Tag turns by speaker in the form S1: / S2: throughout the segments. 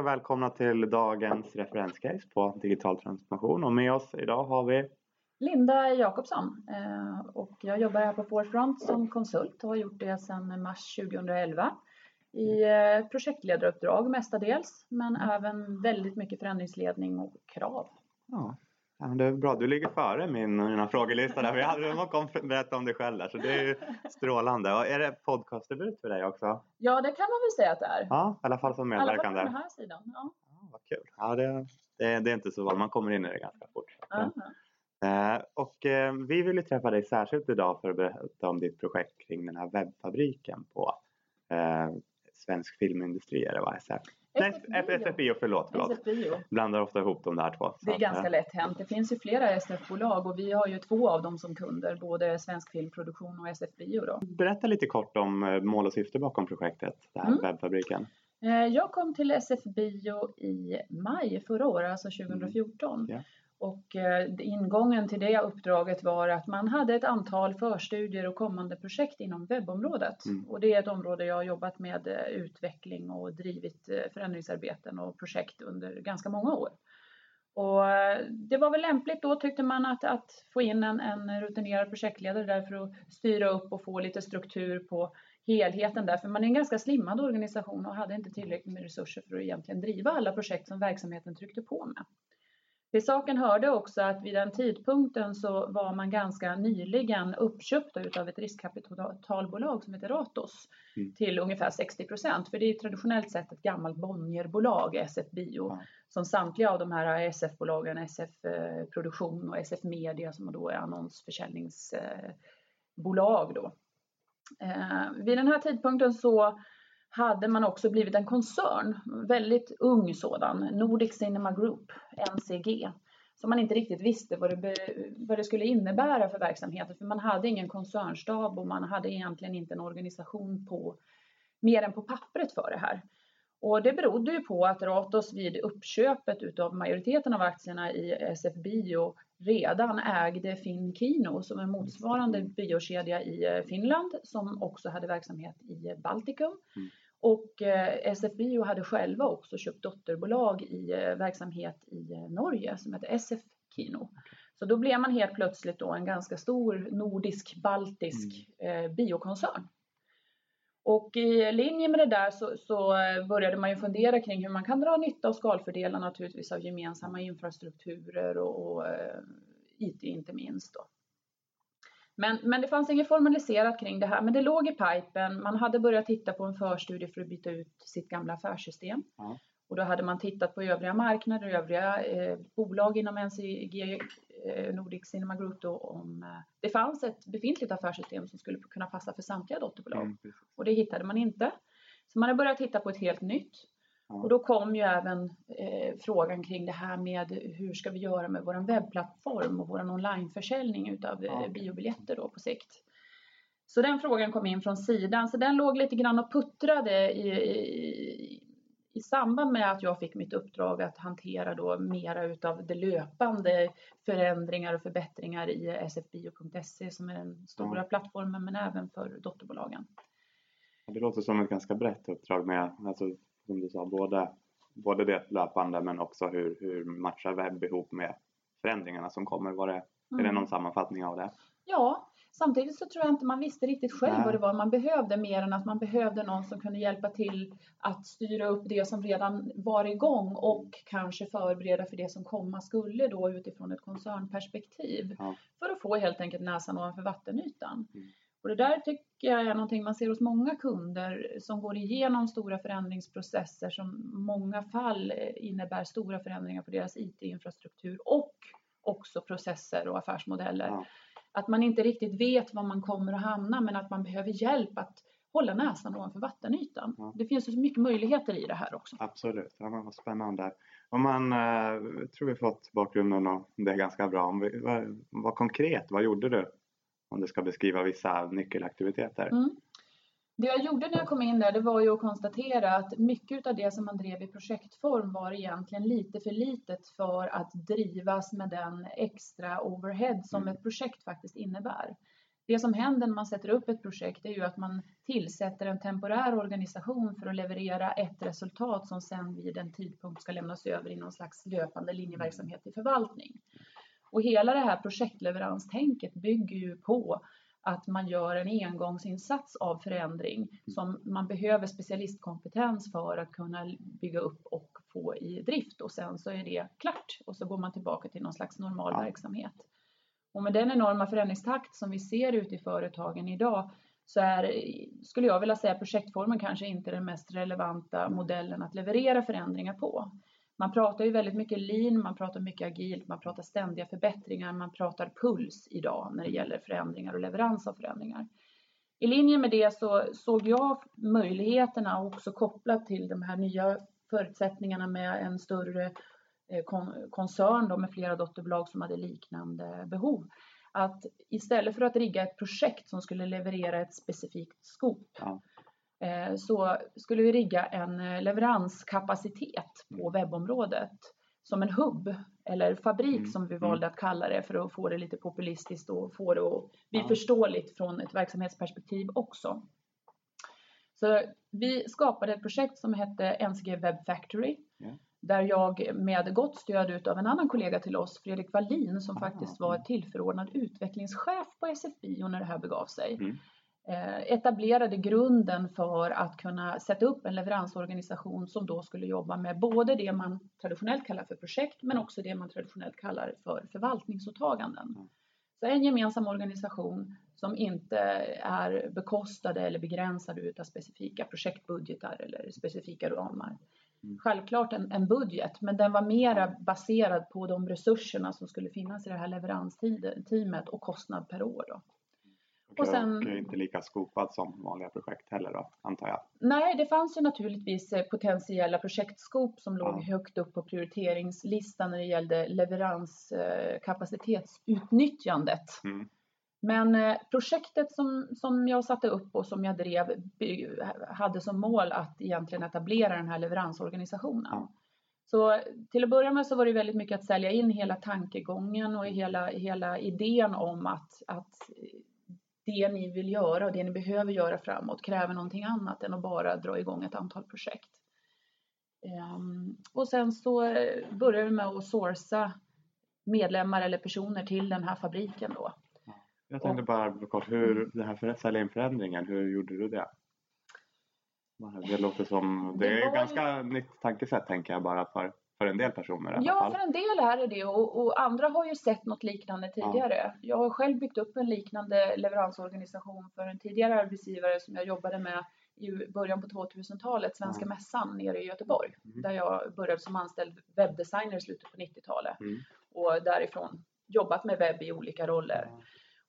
S1: och välkomna till dagens referenscase på digital transformation. Och med oss idag har vi
S2: Linda Jakobsson eh, och jag jobbar här på Forefront som konsult och har gjort det sedan mars 2011 i eh, projektledaruppdrag mestadels men även väldigt mycket förändringsledning och krav.
S1: Ja, Ja, det är bra, du ligger före min mina frågelista där. Vi hade någon kom berätta om dig själv där så det är ju strålande. Och är det podcastdebut för dig också?
S2: Ja, det kan man väl säga att det är.
S1: Ja, i alla fall som medverkande. I alla
S2: fall på den här sidan. Ja.
S1: Ja, vad kul. Ja, det, det, det är inte så vanligt, man kommer in i det ganska fort.
S2: Uh
S1: -huh. och eh, vi vill ju träffa dig särskilt idag för att berätta om ditt projekt kring den här webbfabriken på eh, Svensk Filmindustri, eller vad SF? SFBio, förlåt. förlåt.
S2: SFBio.
S1: Blandar ofta ihop de där två.
S2: Det är ganska att, lätt hänt. Det finns ju flera SF-bolag och vi har ju två av dem som kunder, både Svensk Filmproduktion och SFBio. Då.
S1: Berätta lite kort om eh, mål och syfte bakom projektet, den här mm. webbfabriken.
S2: Eh, jag kom till SFBio i maj förra året, alltså 2014. Mm. Yeah. Och eh, ingången till det uppdraget var att man hade ett antal förstudier och kommande projekt inom webbområdet. Mm. Och det är ett område jag har jobbat med eh, utveckling och drivit eh, förändringsarbeten och projekt under ganska många år. Och det var väl lämpligt då tyckte man att, att få in en, en rutinerad projektledare där för att styra upp och få lite struktur på helheten där. För man är en ganska slimmad organisation och hade inte tillräckligt med resurser för att egentligen driva alla projekt som verksamheten tryckte på med. Till saken hörde också att vid den tidpunkten så var man ganska nyligen uppköpta utav ett riskkapitalbolag som heter Ratos mm. till ungefär 60 procent. För det är traditionellt sett ett gammalt Bonnierbolag, SF Bio, mm. som samtliga av de här SF-bolagen, SF eh, Produktion och SF Media som då är annonsförsäljningsbolag då. Eh, vid den här tidpunkten så hade man också blivit en koncern, väldigt ung sådan, Nordic Cinema Group, NCG, som man inte riktigt visste vad det, vad det skulle innebära för verksamheten, för man hade ingen koncernstab och man hade egentligen inte en organisation på mer än på pappret för det här. Och det berodde ju på att Ratos vid uppköpet utav majoriteten av aktierna i SF Bio redan ägde Finkino som är motsvarande biokedja i Finland som också hade verksamhet i Baltikum. Mm. Och eh, SF Bio hade själva också köpt dotterbolag i eh, verksamhet i eh, Norge som heter SF Kino. Så då blev man helt plötsligt då en ganska stor nordisk-baltisk mm. eh, biokoncern. Och i linje med det där så, så, eh, började man ju fundera kring hur man kan dra nytta och skalfördelar naturligtvis av gemensamma infrastrukturer och, och eh, IT inte minst. Då. Men, men det fanns inget formaliserat kring det här, men det låg i pipen. Man hade börjat titta på en förstudie för att byta ut sitt gamla affärssystem. Ja. Och då hade man tittat på övriga marknader, övriga eh, bolag inom NCG, eh, Nordic Cinema Group då, om eh, det fanns ett befintligt affärssystem som skulle kunna passa för samtliga dotterbolag. Mm, och det hittade man inte. Så man har börjat titta på ett helt nytt. Och då kom ju även eh, frågan kring det här med hur ska vi göra med vår webbplattform och vår onlineförsäljning utav eh, biobiljetter då på sikt. Så den frågan kom in från sidan, så den låg lite grann och puttrade i, i, i samband med att jag fick mitt uppdrag att hantera då mera utav det löpande förändringar och förbättringar i sfbio.se som är den stora mm. plattformen men även för dotterbolagen.
S1: Det låter som ett ganska brett uppdrag med alltså som du sa, både, både det löpande men också hur, hur matchar webb ihop med förändringarna som kommer? Var det, mm. Är det mm. någon sammanfattning av det?
S2: Ja, samtidigt så tror jag inte man visste riktigt själv Nej. vad det var man behövde mer än att man behövde någon som kunde hjälpa till att styra upp det som redan var igång och kanske förbereda för det som komma skulle då utifrån ett koncernperspektiv. Ja. För att få helt enkelt näsan ovanför vattenytan. Mm. Och det där tycker jag är någonting man ser hos många kunder som går igenom stora förändringsprocesser som i många fall innebär stora förändringar på deras IT-infrastruktur och också processer och affärsmodeller. Ja. Att man inte riktigt vet var man kommer att hamna men att man behöver hjälp att hålla näsan ovanför vattenytan. Ja. Det finns så mycket möjligheter i det här också.
S1: Absolut, ja, vad spännande. Om man, eh, tror vi fått bakgrunden och det är ganska bra. Om vi, vad, vad konkret, vad gjorde du om du ska beskriva vissa nyckelaktiviteter. Mm.
S2: Det jag gjorde när jag kom in där det var ju att konstatera att mycket av det som man drev i projektform var egentligen lite för litet för att drivas med den extra overhead som mm. ett projekt faktiskt innebär. det som händer när man sätter upp ett projekt är ju att man tillsätter en temporär organisation för att leverera ett resultat som sen vid en tidpunkt ska lämnas över i någon slags löpande linjeverksamhet i förvaltning. Och hela det här projektleveranstänket bygger ju på att man gör en engångsinsats av förändring som man behöver specialistkompetens för att kunna bygga upp och få i drift och sen så är det klart och så går man tillbaka till någon slags normal ja. verksamhet. Och med den enorma förändringstakt som vi ser ute i företagen idag så är, skulle jag vilja säga, projektformen kanske inte den mest relevanta modellen att leverera förändringar på. Man pratar ju väldigt mycket lean, man pratar mycket agilt, man pratar ständiga förbättringar, man pratar puls idag när det gäller förändringar och leverans av förändringar. I linje med det så såg jag möjligheterna också kopplat till de här nya förutsättningarna med en större eh, koncern då med flera dotterbolag som hade liknande behov. Att istället för att rigga ett projekt som skulle leverera ett specifikt skop ja. Eh, så skulle vi rigga en eh, leveranskapacitet på mm. webbområdet som en hubb eller fabrik mm. som vi mm. valde att kalla det för att få det lite populistiskt och få det att bli ja. förståeligt från ett verksamhetsperspektiv också. Så vi skapade ett projekt som hette NCG Web Factory yeah. där jag med gott stöd av en annan kollega till oss, Fredrik Wallin, som ah, faktiskt var tillförordnad utvecklingschef på SFBio när det här begav sig, mm. Eh, etablerade grunden för att kunna sätta upp en leveransorganisation som då skulle jobba med både det man traditionellt kallar för projekt men också det man traditionellt kallar för förvaltningsåtaganden. Mm. Så en gemensam organisation som inte är bekostade eller begränsade av specifika projektbudgetar eller specifika ramar. Mm. Självklart en, en, budget, men den var mera baserad på de resurserna som skulle finnas i det här leveransteamet och kostnad per år. Då.
S1: Och sen, och inte lika skopad som vanliga projekt heller då, antar jag?
S2: Nej, det fanns ju naturligtvis eh, potentiella projektskop som låg ja. högt upp på prioriteringslistan när det gällde leveranskapacitetsutnyttjandet. Mm. Men eh, projektet som, som jag satte upp och som jag drev hade som mål att egentligen etablera den här leveransorganisationen. Ja. Så till att börja med så var det väldigt mycket att sälja in hela tankegången och hela, hela idén om att, att det ni vill göra och det ni behöver göra framåt kräver någonting annat än att bara dra igång ett antal projekt. Um, och sen så började vi med att sourca medlemmar eller personer till den här fabriken då.
S1: Jag tänkte bara kort, hur det här för att sälja in förändringen, hur gjorde du det? Det låter som, det, det är ganska ju... nytt tankesätt tänker jag bara för, för en del personer.
S2: Ja, för en del är det och, och, andra har ju sett något liknande tidigare. Ja. Jag har själv byggt upp en liknande leveransorganisation för en tidigare arbetsgivare som jag jobbade med i början på 2000-talet, Svenska ja. Mässan nere i Göteborg, mm. där jag började som anställd webbdesigner i slutet på 90-talet mm. och därifrån jobbat med webb i olika roller. Ja.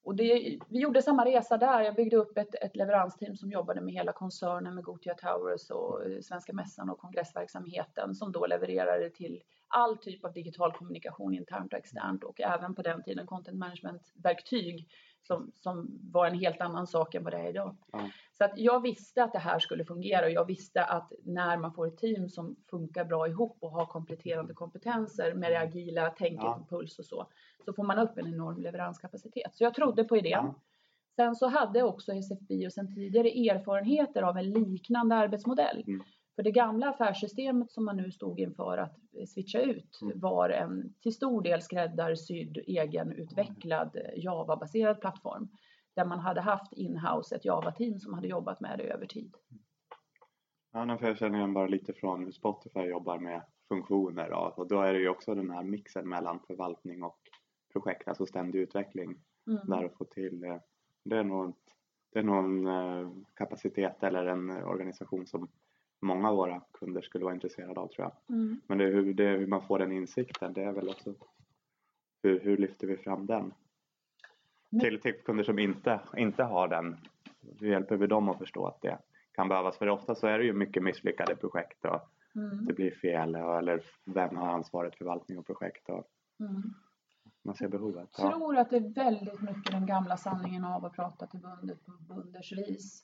S2: Och det, vi gjorde samma resa där. Jag byggde upp ett, ett leveransteam som jobbade med hela koncernen med Gothia Towers och eh, Svenska Mässan och kongressverksamheten som då levererade till all typ av digital kommunikation internt och externt och även på den tiden content management-verktyg som, som var en helt annan sak än vad det är idag. Ja. Så att jag visste att det här skulle fungera och jag visste att när man får ett team som funkar bra ihop och har kompletterande kompetenser med det agila tänket ja. och puls och så, så får man upp en enorm leveranskapacitet. Så jag trodde på idén. Ja. Sen så hade också SF Bio sedan tidigare erfarenheter av en liknande arbetsmodell. Mm. För det gamla affärssystemet som man nu stod inför att switcha ut mm. var en till stor del skräddarsydd egenutvecklad Java-baserad plattform där man hade haft inhouse ett Java-team som hade jobbat med det över tid.
S1: Ja, för jag känner igen bara lite från hur Spotify jobbar med funktioner och då är det ju också den här mixen mellan förvaltning och projekt, alltså ständig utveckling mm. där att få till eh, det är nog, det är nog en eh, kapacitet eller en organisation som många av våra kunder skulle vara intresserade av tror jag. Mm. Men det är, hur, det hur man får den insikten, det är väl också hur, hur lyfter vi fram den? Till, till kunder som inte, inte har den, hur hjälper vi dem att förstå att det kan behövas? För ofta så är det ju mycket misslyckade projekt och mm. det blir fel eller vem har ansvaret för förvaltning och projekt? Och mm. Man ser behovet.
S2: Jag tror att det är väldigt mycket den gamla sanningen av att prata till bundet på bunders vis.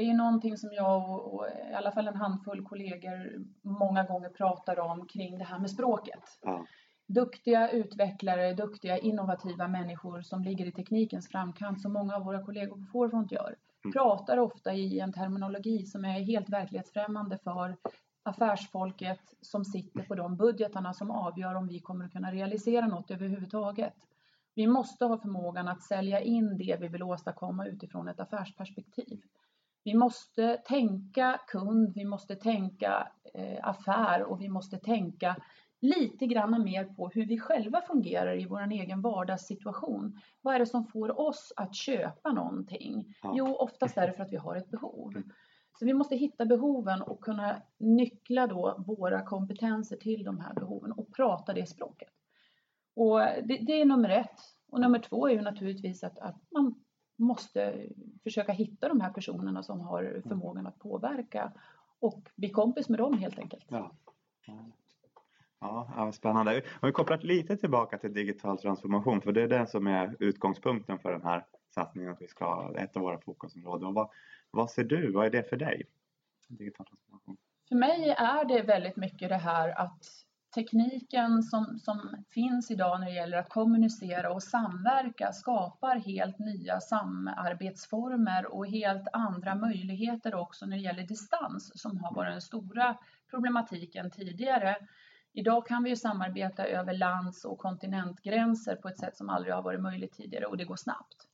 S2: Det är någonting som jag och, och, i alla fall en handfull kollegor många gånger pratar om kring det här med språket. Ja. duktiga utvecklare, duktiga innovativa människor som ligger i teknikens framkant som många av våra kollegor på Forefront gör. Mm. Pratar ofta i en terminologi som är helt verklighetsfrämmande för affärsfolket som sitter på de budgetarna som avgör om vi kommer att kunna realisera något överhuvudtaget. Vi måste ha förmågan att sälja in det vi vill åstadkomma utifrån ett affärsperspektiv. Vi måste tänka kund, vi måste tänka eh, affär och vi måste tänka lite grann mer på hur vi själva fungerar i vår egen vardagssituation. Vad är det som får oss att köpa någonting? Ja. Jo, oftast är det för att vi har ett behov. Mm. Så vi måste hitta behoven och kunna nyckla då våra kompetenser till de här behoven och prata det språket. Och det, det är nummer ett. Och nummer två är ju naturligtvis att, att man måste försöka hitta de här personerna som har mm. förmågan att påverka och bli kompis med dem helt enkelt.
S1: Ja. Ja, spännande. Om vi kopplar lite tillbaka till digital transformation för det är det som är utgångspunkten för den här satsningen att vi ska ett av våra fokusområden. Vad, vad ser du? Vad är det för dig? Digital transformation.
S2: För mig är det väldigt mycket det här att tekniken som, som finns idag när det gäller att kommunicera och samverka skapar helt nya samarbetsformer och helt andra möjligheter också när det gäller distans som har varit den stora problematiken tidigare. Idag kan vi samarbeta över lands och kontinentgränser på ett sätt som aldrig har varit möjligt tidigare och det går snabbt.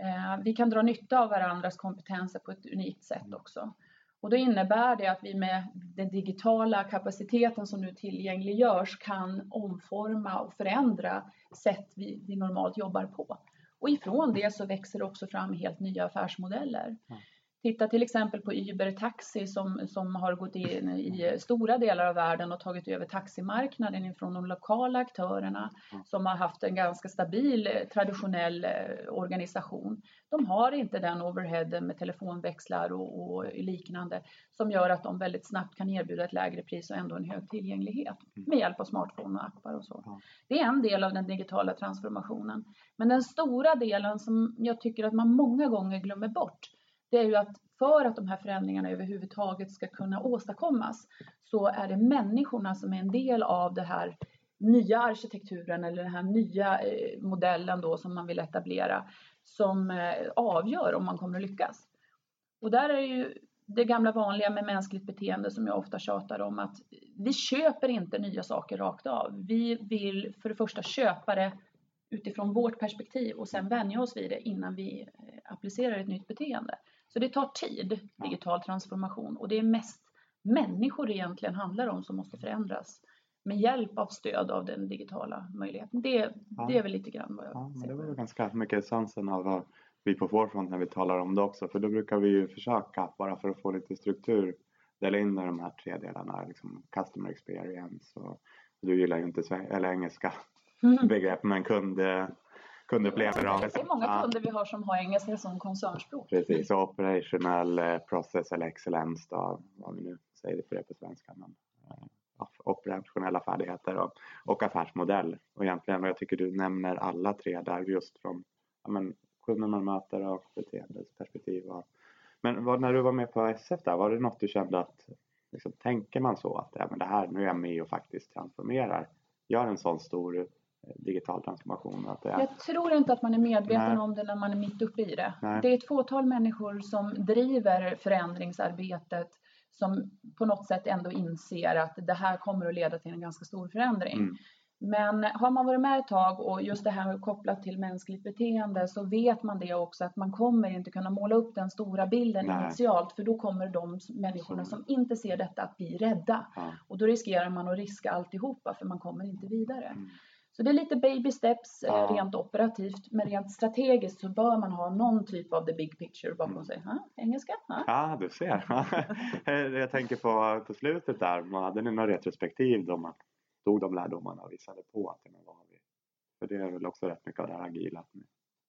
S2: Eh, vi kan dra nytta av varandras kompetenser på ett unikt sätt också. Och då innebär det att vi med den digitala kapaciteten som nu tillgängliggörs kan omforma och förändra sätt vi, vi normalt jobbar på. Och ifrån det så växer det också fram helt nya affärsmodeller. Mm. Titta till exempel på Uber Taxi som, som har gått in i stora delar av världen och tagit över taximarknaden från de lokala aktörerna som har haft en ganska stabil eh, traditionell eh, organisation. De har inte den overheaden med telefonväxlar och, och liknande som gör att de väldigt snabbt kan erbjuda ett lägre pris och ändå en hög tillgänglighet med hjälp av smartphone och appar och så. Det är en del av den digitala transformationen. Men den stora delen som jag tycker att man många gånger glömmer bort det är ju att för att de här förändringarna överhuvudtaget ska kunna åstadkommas så är det människorna som är en del av den här nya arkitekturen eller den här nya eh, modellen då som man vill etablera som eh, avgör om man kommer att lyckas. Och där är ju det gamla vanliga med mänskligt beteende som jag ofta tjatar om att vi köper inte nya saker rakt av. Vi vill för det första köpa det utifrån vårt perspektiv och sen vänja oss vid det innan vi eh, applicerar ett nytt beteende. Så det tar tid, digital transformation, och det är mest människor det egentligen handlar om som måste förändras med hjälp av stöd av den digitala möjligheten. Det, ja. det är väl lite grann vad jag
S1: ja, ser. Det var ganska mycket essensen av vad vi på Forefront när vi talar om det också, för då brukar vi ju försöka, bara för att få lite struktur, dela in de här tre delarna, liksom customer experience och du gillar ju inte eller engelska mm. begrepp, men kund kundupplevelser
S2: av det. Är många kunder vi har som har engelska som koncernspråk.
S1: Precis, och operational eh, process eller excellence då, vad vi nu säger för det på svenska. Men, eh, operationella färdigheter och, och affärsmodell. Och egentligen vad jag tycker du nämner alla tre där just från ja, men, kunden man möter och beteendesperspektiv. Och, men vad, när du var med på SF där, var det något du kände att liksom, tänker man så att ja, men det här, nu är jag med och faktiskt transformerar, gör en sån stor digital transformation? Att det
S2: är... Jag tror inte att man är medveten Nej. om det när man är mitt uppe i det. Nej. Det är ett fåtal människor som driver förändringsarbetet som på något sätt ändå inser att det här kommer att leda till en ganska stor förändring. Mm. Men har man varit med ett tag och just det här kopplat till mänskligt beteende så vet man det också att man kommer inte kunna måla upp den stora bilden Nej. initialt för då kommer de människorna som inte ser detta att bli rädda. Ja. Och då riskerar man att riska alltihopa för man kommer inte vidare. Mm. Så det är lite baby steps eh, ja. rent operativt, men rent strategiskt så bör man ha någon typ av the big picture bakom mm. sig. Ha? Engelska?
S1: Ha? Ja, du ser. Jag tänker på, på slutet där, hade ni någon retrospektiv då man tog de lärdomarna och visade på att men vad har vi? För det är väl också rätt mycket av det här agila,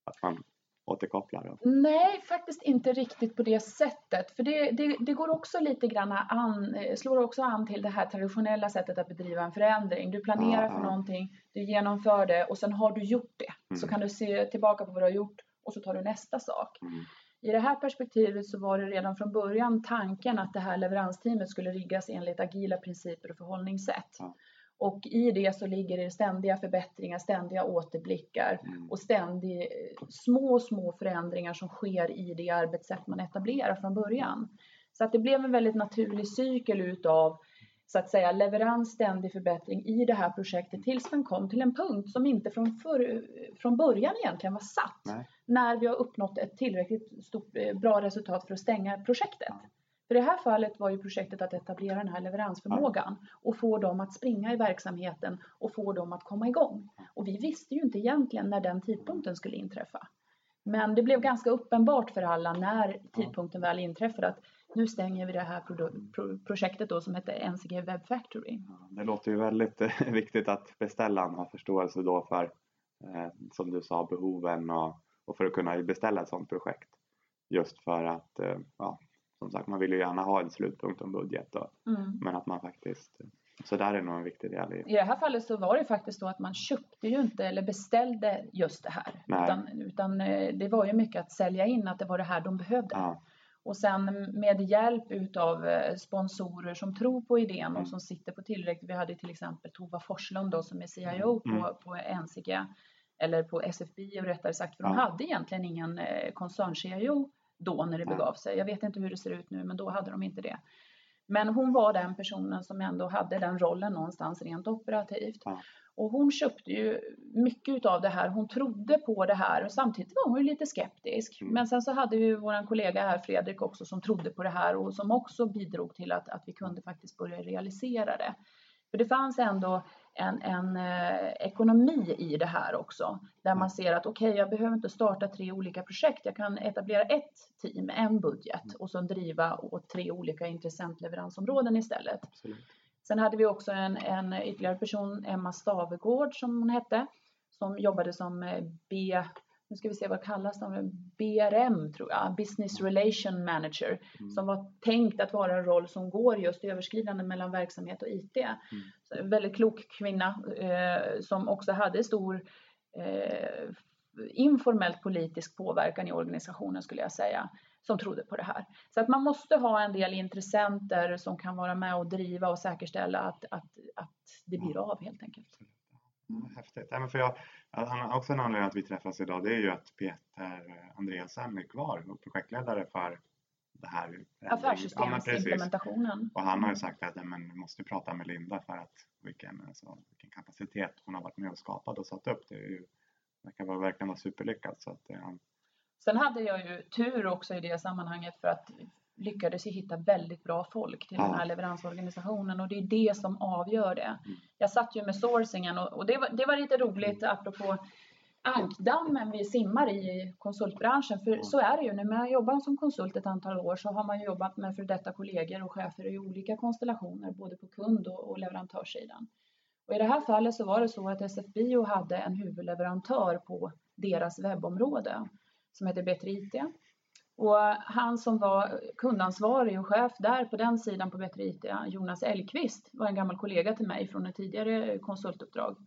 S1: att man återkopplar?
S2: Nej, faktiskt inte riktigt på det sättet. För det, det, det, går också lite grann an, eh, slår också an till det här traditionella sättet att bedriva en förändring. Du planerar ja, för någonting, du genomför det och sen har du gjort det. Mm. Så kan du se tillbaka på vad du har gjort och så tar du nästa sak. Mm. I det här perspektivet så var det redan från början tanken att det här leveransteamet skulle riggas enligt agila principer och förhållningssätt. Ja. Och i det så ligger det ständiga förbättringar, ständiga återblickar
S1: Mm.
S2: och ständigt små, små förändringar som sker i det arbetssätt man etablerar från början. Så att det blev en väldigt naturlig cykel utav så att säga leverans, ständig förbättring i det här projektet tills man kom till en punkt som inte från, för, från början egentligen var satt.
S1: Nej.
S2: När vi har uppnått ett tillräckligt stort, eh, bra resultat för att stänga projektet. För i det här fallet var ju projektet att etablera den här leveransförmågan och få dem att springa i verksamheten och få dem att komma igång. Och vi visste ju inte egentligen när den tidpunkten skulle inträffa. Men det blev ganska uppenbart för alla när tidpunkten väl inträffade att nu stänger vi det här produ- pro- projektet då som heter NCG Web Factory.
S1: Det låter ju väldigt viktigt att beställaren har förståelse då för, eh, som du sa, behoven och, och för att kunna beställa ett sådant projekt. Just för att, eh, ja, som sagt, man vill ju gärna ha en slutpunkt och en budget då,
S2: Mm.
S1: men att man faktiskt, så där är nog en viktig del i.
S2: I det här fallet så var det faktiskt så att man köpte ju inte eller beställde just det här.
S1: Nej.
S2: Utan, utan eh, det var ju mycket att sälja in att det var det här de behövde.
S1: Ja,
S2: Och sen med hjälp utav eh, sponsorer som tror på idén
S1: Mm.
S2: och som sitter på tillräckligt. Vi hade till exempel Tova Forslund då som är CIO på,
S1: Mm.
S2: på NCG eller på SFB och rättare sagt för de
S1: Ja.
S2: hade egentligen ingen eh, koncern-CIO då när det begav sig. Jag vet inte hur det ser ut nu men då hade de inte det. Men hon var den personen som ändå hade den rollen någonstans rent operativt.
S1: Ja.
S2: Och hon köpte ju mycket utav det här. Hon trodde på det här och samtidigt var hon lite skeptisk.
S1: Mm.
S2: Men sen så hade vi vår kollega här Fredrik också som trodde på det här och som också bidrog till att, att vi kunde faktiskt börja realisera det. För det fanns ändå en, en eh, ekonomi i det här också. Där man ser att okej, jag behöver inte starta tre olika projekt. Jag kan etablera ett team, en budget och sen driva åt tre olika intressentleveransområden istället.
S1: absolut.
S2: Sen hade vi också en, en ytterligare person, Emma Stavegård som hon hette, som jobbade som eh, B, nu ska vi se vad kallas de, BRM tror jag, Business Relation Manager,
S1: Mm.
S2: som var tänkt att vara en roll som går just överskridande mellan verksamhet och IT. En väldigt klok kvinna eh, som också hade stor eh, informellt politisk påverkan i organisationen skulle jag säga, som trodde på det här. Så att man måste ha en del intressenter som kan vara med och driva och säkerställa att, att, att det blir av helt enkelt.
S1: Ja, häftigt. Ja, men för jag, han- också en anledning att vi träffas idag det är ju att Peter Andreasen är kvar och projektledare för det här. Ja.
S2: Affärssystemsimplementationen.
S1: Och han har ju sagt att ja, men, vi måste prata med Linda för att vilken, alltså, vilken kapacitet hon har varit med och skapat och satt upp. Det är ju, verkar vara, verkligen vara superlyckat. Så att, eh,
S2: Sen hade jag ju tur också i det sammanhanget för att lyckades ju hitta väldigt bra folk till
S1: Ja.
S2: den här leveransorganisationen och det är det som avgör det. Jag satt ju med sourcingen och, och det, var, det var lite roligt apropå ankdammen vi simmar i konsultbranschen. För så är det ju, när man har jobbat som konsult ett antal år så har man ju jobbat med för detta kollegor och chefer i olika konstellationer, både på kund och, och leverantörssidan. Och i det här fallet så var det så att SF Bio hade en huvudleverantör på deras webbområde som heter Bättre IT. Och han som var kundansvarig och chef där på den sidan på Bättre IT, Jonas Elgqvist, var en gammal kollega till mig från ett tidigare konsultuppdrag.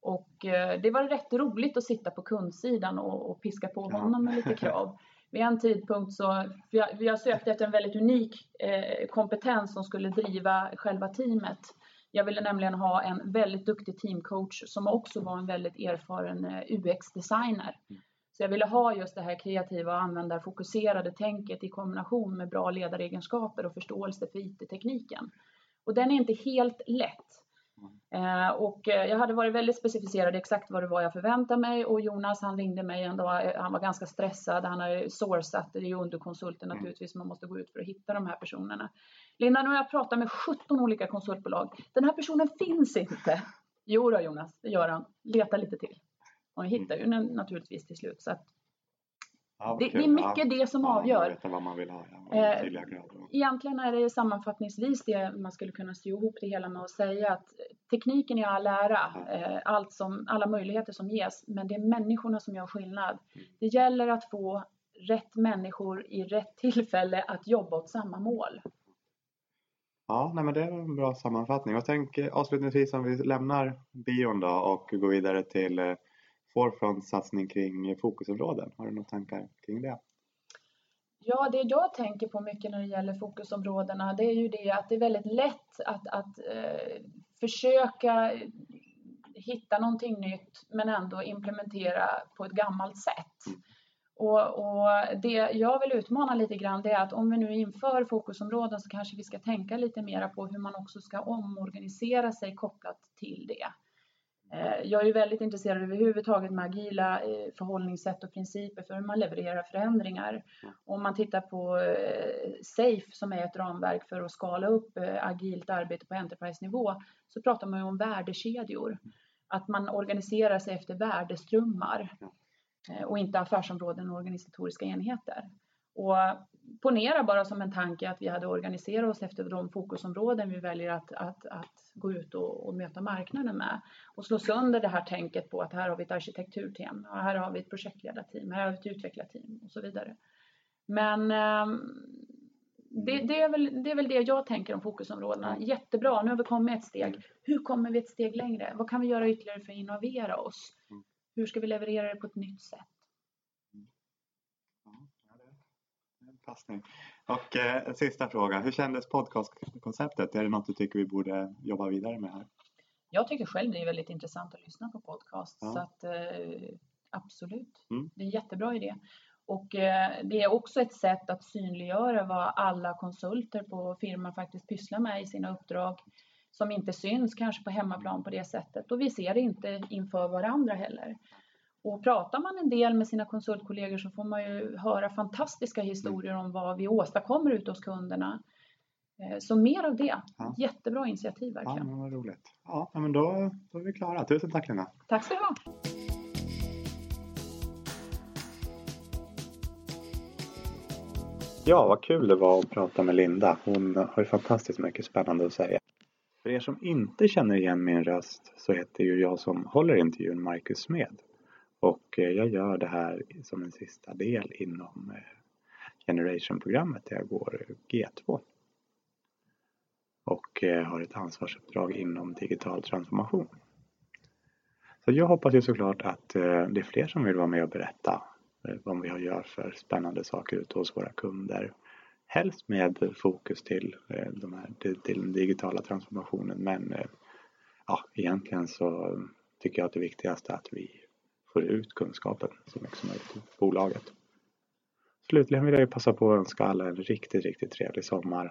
S2: Och eh, det var rätt roligt att sitta på kundsidan och, och piska på honom med lite krav. Vid en tidpunkt så, jag, jag sökte efter en väldigt unik eh, kompetens som skulle driva själva teamet. Jag ville nämligen ha en väldigt duktig teamcoach som också var en väldigt erfaren eh, UX-designer. Så jag ville ha just det här kreativa och användarfokuserade tänket i kombination med bra ledaregenskaper och förståelse för IT-tekniken. Och den är inte helt lätt. Eh, och eh, jag hade varit väldigt specificerad exakt vad det var jag förväntade mig och Jonas han ringde mig en dag, eh, han var ganska stressad, han har sourcat, det är ju underkonsulten
S1: Mm.
S2: naturligtvis, man måste gå ut för att hitta de här personerna. Linda, nu har jag pratat med 17 olika konsultbolag, den här personen finns inte. Jo då Jonas, det gör han, leta lite till. Och jag hittar ju den naturligtvis till slut. Så att
S1: ja, vad
S2: det, är mycket det som
S1: man
S2: avgör.
S1: Veta vad man vill ha. Ja,
S2: Eh. Egentligen är det sammanfattningsvis det man skulle kunna sy ihop det hela med att säga att tekniken är all ära, eh, allt som, alla möjligheter som ges, men det är människorna som gör skillnad. Det gäller att få rätt människor i rätt tillfälle att jobba åt samma mål.
S1: Ja, nej, men det är en bra sammanfattning. Och tänk eh, avslutningsvis om vi lämnar bion då och går vidare till eh, Forefronts satsning kring fokusområden. Har du några tankar kring det?
S2: Ja, det jag tänker på mycket när det gäller fokusområdena, det är ju det att det är väldigt lätt att, att eh, försöka hitta någonting nytt men ändå implementera på ett gammalt sätt. Mm. Och, och, det jag vill utmana lite grann det är att om vi nu inför fokusområden så kanske vi ska tänka lite mera på hur man också ska omorganisera sig kopplat till det. Eh, jag är väldigt intresserad överhuvudtaget med agila eh, förhållningssätt och principer för hur man levererar förändringar. Om man tittar på eh, SAFE som är ett ramverk för att skala upp agilt arbete på enterprise-nivå så pratar man ju om värdekedjor. Att man organiserar sig efter värdeströmmar och inte affärsområden och organisatoriska enheter. Och ponera bara som en tanke att vi hade organiserat oss efter de fokusområden vi väljer att, att, att gå ut och, och, möta marknaden med och slå sönder det här tänket på att här har vi ett arkitekturteam, här har vi ett projektledarteam, här har vi ett utvecklarteam och så vidare. Men eh, det, det, är väl, det är väl det jag tänker om fokusområdena. Jättebra, nu har vi kommit ett steg. Hur kommer vi ett steg längre? Vad kan vi göra ytterligare för att innovera oss? Mm. Hur ska vi leverera det på ett nytt sätt?
S1: Passning. Och eh, sista fråga, hur kändes podcastkonceptet? Är det något du tycker vi borde jobba vidare med här?
S2: Jag tycker själv det är väldigt intressant att lyssna på podcast. Ja. Så att, eh, absolut, mm. det är en jättebra idé. Och eh, det är också ett sätt att synliggöra vad alla konsulter på firman faktiskt pysslar med i sina uppdrag som inte syns kanske på hemmaplan på det sättet och vi ser det inte inför varandra heller. Och pratar man en del med sina konsultkollegor så får man ju höra fantastiska historier om vad vi åstadkommer ute hos kunderna. Eh, så mer av det. Ja. Jättebra initiativ verkligen.
S1: Ja, vad roligt. Ja, men då, då är vi klara. Tusen tack Lena.
S2: Tack ska du ha.
S1: Ja, vad kul det var att prata med Linda. Hon har ju fantastiskt mycket spännande att säga. För er som inte känner igen min röst så heter ju jag som håller intervjun Marcus Smed. Och eh, jag gör det här som en sista del inom eh, Generation-programmet där jag går G2. Och eh, har ett ansvarsuppdrag inom digital transformation. Så jag hoppas ju såklart att det är fler som vill vara med och berätta vad vi gör för spännande saker ute hos våra kunder. Helst med fokus till, de här, till den digitala transformationen men ja, egentligen så tycker jag att det viktigaste är att vi får ut kunskapen så mycket som möjligt i bolaget. Slutligen vill jag passa på att önska alla en riktigt, riktigt trevlig sommar